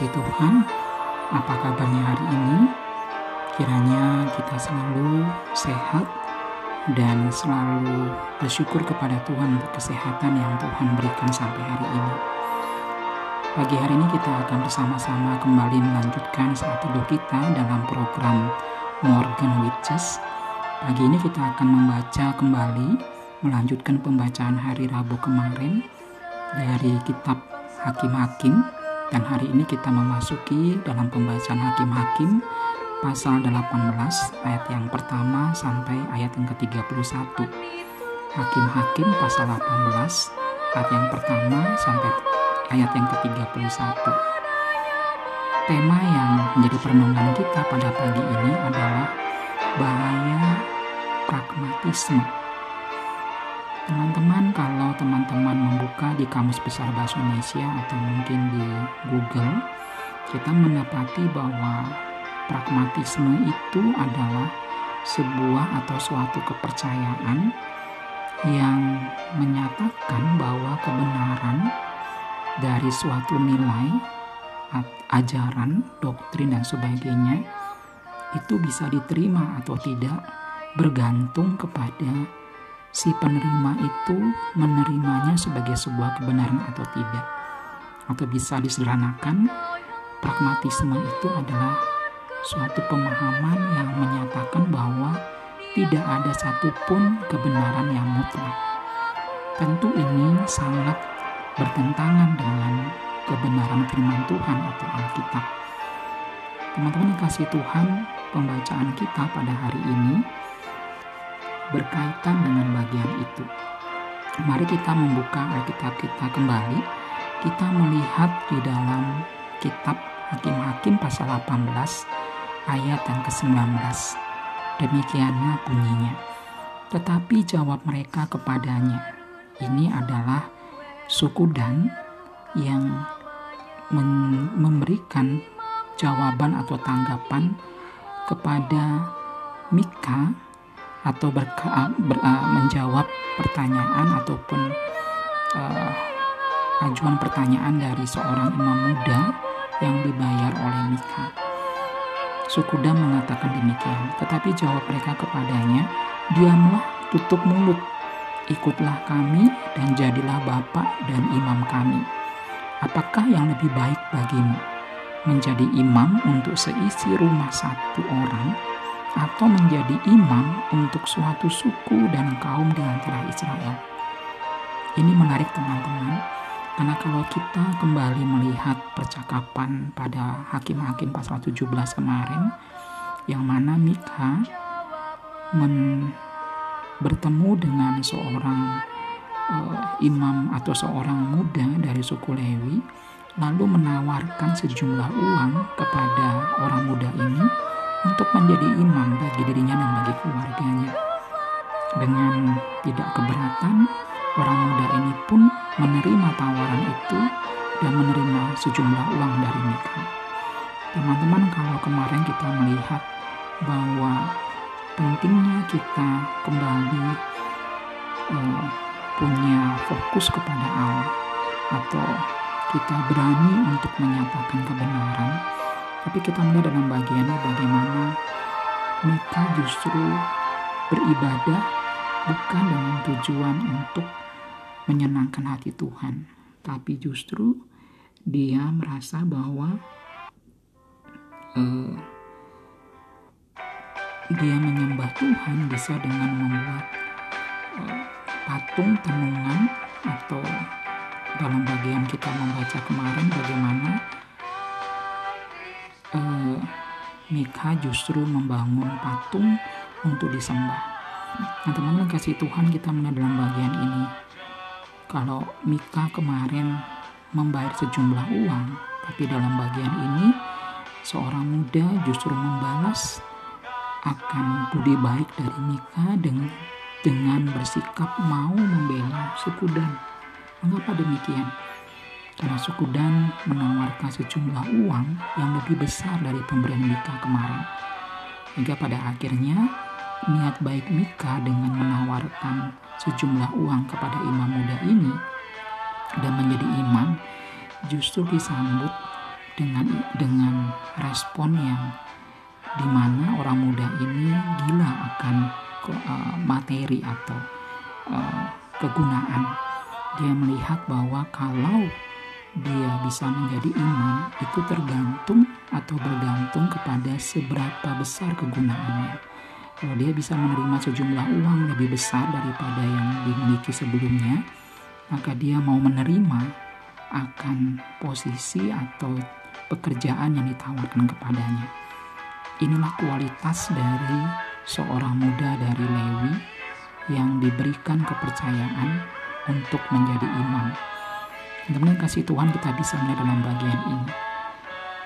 dikasih Tuhan. Apa kabarnya hari ini? Kiranya kita selalu sehat dan selalu bersyukur kepada Tuhan untuk kesehatan yang Tuhan berikan sampai hari ini. Pagi hari ini kita akan bersama-sama kembali melanjutkan saat teduh kita dalam program Morgan Witches. Pagi ini kita akan membaca kembali, melanjutkan pembacaan hari Rabu kemarin dari kitab Hakim-Hakim dan hari ini kita memasuki dalam pembacaan Hakim-Hakim pasal 18 ayat yang pertama sampai ayat yang ke-31. Hakim-Hakim pasal 18 ayat yang pertama sampai ayat yang ke-31. Tema yang menjadi perenungan kita pada pagi ini adalah bahaya pragmatisme Teman-teman, membuka di Kamus Besar Bahasa Indonesia atau mungkin di Google, kita mendapati bahwa pragmatisme itu adalah sebuah atau suatu kepercayaan yang menyatakan bahwa kebenaran dari suatu nilai, ajaran, doktrin, dan sebagainya itu bisa diterima atau tidak bergantung kepada si penerima itu menerimanya sebagai sebuah kebenaran atau tidak. Atau bisa disederhanakan, pragmatisme itu adalah suatu pemahaman yang menyatakan bahwa tidak ada satupun kebenaran yang mutlak. Tentu ini sangat bertentangan dengan kebenaran firman Tuhan atau Alkitab. Teman-teman yang kasih Tuhan, pembacaan kita pada hari ini berkaitan dengan bagian itu. Mari kita membuka Alkitab kita kembali. Kita melihat di dalam kitab Hakim-Hakim pasal 18 ayat yang ke-19. Demikiannya bunyinya. Tetapi jawab mereka kepadanya, ini adalah suku Dan yang memberikan jawaban atau tanggapan kepada Mika atau berka, ber, uh, menjawab pertanyaan ataupun uh, ajuan pertanyaan dari seorang imam muda yang dibayar oleh Mika. Sukuda mengatakan demikian, tetapi jawab mereka kepadanya, diamlah, tutup mulut, ikutlah kami dan jadilah bapak dan imam kami. Apakah yang lebih baik bagimu? Menjadi imam untuk seisi rumah satu orang atau menjadi imam untuk suatu suku dan kaum di antara Israel. Ini menarik teman-teman, karena kalau kita kembali melihat percakapan pada Hakim-Hakim pasal 17 kemarin, yang mana Mika men bertemu dengan seorang uh, imam atau seorang muda dari suku Lewi, lalu menawarkan sejumlah uang kepada orang muda ini untuk menjadi imam bagi dirinya dan bagi keluarganya. Dengan tidak keberatan, orang muda ini pun menerima tawaran itu dan menerima sejumlah uang dari Mika. Teman-teman, kalau kemarin kita melihat bahwa pentingnya kita kembali uh, punya fokus kepada Allah atau kita berani untuk menyatakan kebenaran tapi kita melihat dalam bagiannya bagaimana Mika justru beribadah bukan dengan tujuan untuk menyenangkan hati Tuhan, tapi justru dia merasa bahwa uh, dia menyembah Tuhan bisa dengan membuat uh, patung tenungan atau dalam bagian kita membaca kemarin bagaimana uh, Mika justru membangun patung untuk disembah. Nah teman-teman kasih Tuhan kita melihat dalam bagian ini. Kalau Mika kemarin membayar sejumlah uang, tapi dalam bagian ini seorang muda justru membalas akan budi baik dari Mika dengan dengan bersikap mau membela suku Dan. Mengapa demikian? Karena suku Dan menawarkan sejumlah uang yang lebih besar dari pemberian Mika kemarin. Hingga pada akhirnya niat baik Mika dengan menawarkan sejumlah uang kepada imam muda ini dan menjadi imam justru disambut dengan dengan respon yang di mana orang muda ini gila akan uh, materi atau uh, kegunaan. Dia melihat bahwa kalau dia bisa menjadi imam itu tergantung atau bergantung kepada seberapa besar kegunaannya. Kalau dia bisa menerima sejumlah uang lebih besar daripada yang dimiliki sebelumnya, maka dia mau menerima akan posisi atau pekerjaan yang ditawarkan kepadanya. Inilah kualitas dari seorang muda dari Lewi yang diberikan kepercayaan untuk menjadi imam. Teman-teman kasih Tuhan kita bisa melihat dalam bagian ini.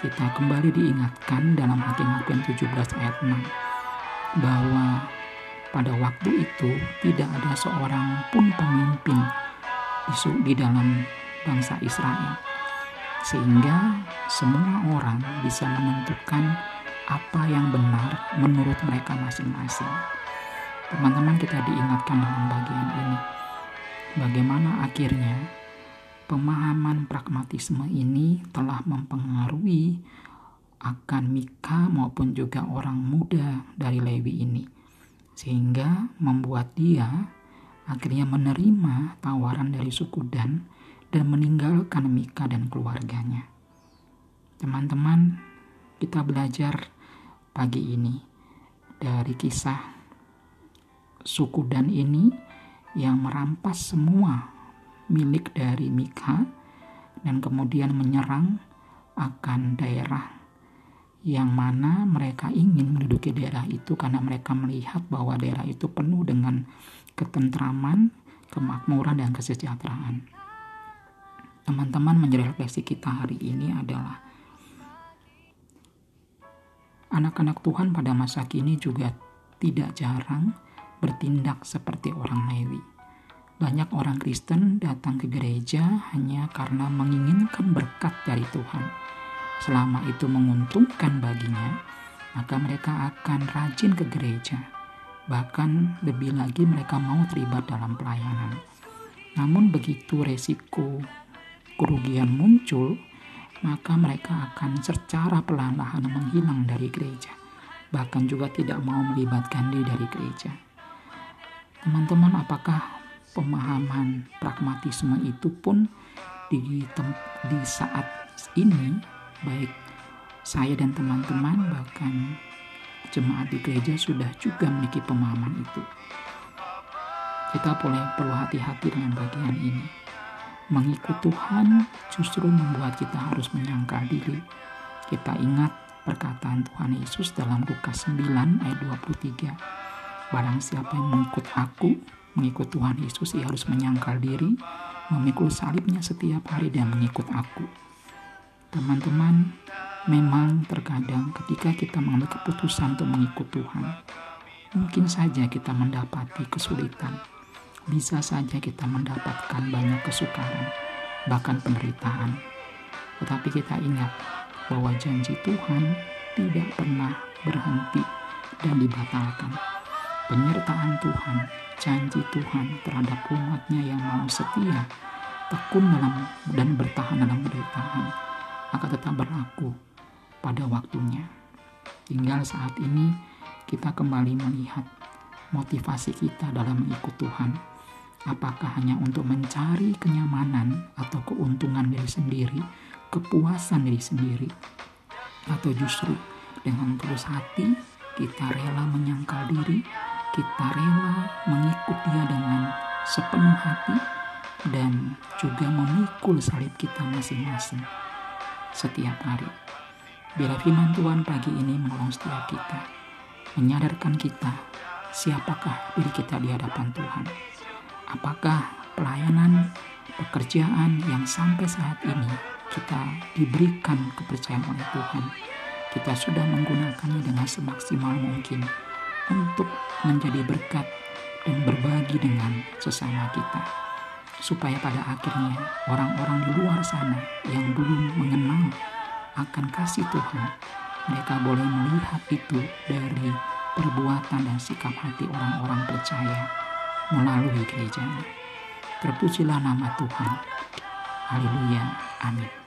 Kita kembali diingatkan dalam Hakim-Hakim 17 ayat 6 bahwa pada waktu itu tidak ada seorang pun pemimpin di dalam bangsa Israel sehingga semua orang bisa menentukan apa yang benar menurut mereka masing-masing. Teman-teman kita diingatkan dalam bagian ini. Bagaimana akhirnya pemahaman pragmatisme ini telah mempengaruhi akan Mika maupun juga orang muda dari Lewi ini. Sehingga membuat dia akhirnya menerima tawaran dari suku Dan dan meninggalkan Mika dan keluarganya. Teman-teman, kita belajar pagi ini dari kisah suku Dan ini yang merampas semua milik dari Mika dan kemudian menyerang akan daerah yang mana mereka ingin menduduki daerah itu karena mereka melihat bahwa daerah itu penuh dengan ketentraman, kemakmuran, dan kesejahteraan. Teman-teman menjadi refleksi kita hari ini adalah Anak-anak Tuhan pada masa kini juga tidak jarang bertindak seperti orang Lewi. Banyak orang Kristen datang ke gereja hanya karena menginginkan berkat dari Tuhan. Selama itu menguntungkan baginya, maka mereka akan rajin ke gereja. Bahkan lebih lagi mereka mau terlibat dalam pelayanan. Namun begitu resiko kerugian muncul, maka mereka akan secara perlahan-lahan menghilang dari gereja, bahkan juga tidak mau melibatkan diri dari gereja. Teman-teman, apakah pemahaman pragmatisme itu pun di, di saat ini, baik saya dan teman-teman, bahkan jemaat di gereja sudah juga memiliki pemahaman itu. Kita boleh perlu hati-hati dengan bagian ini Mengikut Tuhan justru membuat kita harus menyangkal diri. Kita ingat perkataan Tuhan Yesus dalam Lukas 9 ayat 23. Barang siapa yang mengikut aku, mengikut Tuhan Yesus, ia harus menyangkal diri, memikul salibnya setiap hari dan mengikut aku. Teman-teman, memang terkadang ketika kita mengambil keputusan untuk mengikut Tuhan, mungkin saja kita mendapati kesulitan bisa saja kita mendapatkan banyak kesukaran, bahkan penderitaan. Tetapi kita ingat bahwa janji Tuhan tidak pernah berhenti dan dibatalkan. Penyertaan Tuhan, janji Tuhan terhadap umatnya yang mau setia, tekun dalam dan bertahan dalam penderitaan, akan tetap berlaku pada waktunya. Tinggal saat ini kita kembali melihat motivasi kita dalam mengikut Tuhan Apakah hanya untuk mencari kenyamanan atau keuntungan diri sendiri, kepuasan diri sendiri, atau justru dengan tulus hati kita rela menyangkal diri, kita rela mengikut dia dengan sepenuh hati, dan juga memikul salib kita masing-masing setiap hari. Bila firman Tuhan pagi ini menolong setiap kita, menyadarkan kita siapakah diri kita di hadapan Tuhan apakah pelayanan pekerjaan yang sampai saat ini kita diberikan kepercayaan oleh Tuhan kita sudah menggunakannya dengan semaksimal mungkin untuk menjadi berkat dan berbagi dengan sesama kita supaya pada akhirnya orang-orang di luar sana yang belum mengenal akan kasih Tuhan mereka boleh melihat itu dari perbuatan dan sikap hati orang-orang percaya melalui gerejanya. Terpujilah nama Tuhan. Haleluya. Amin.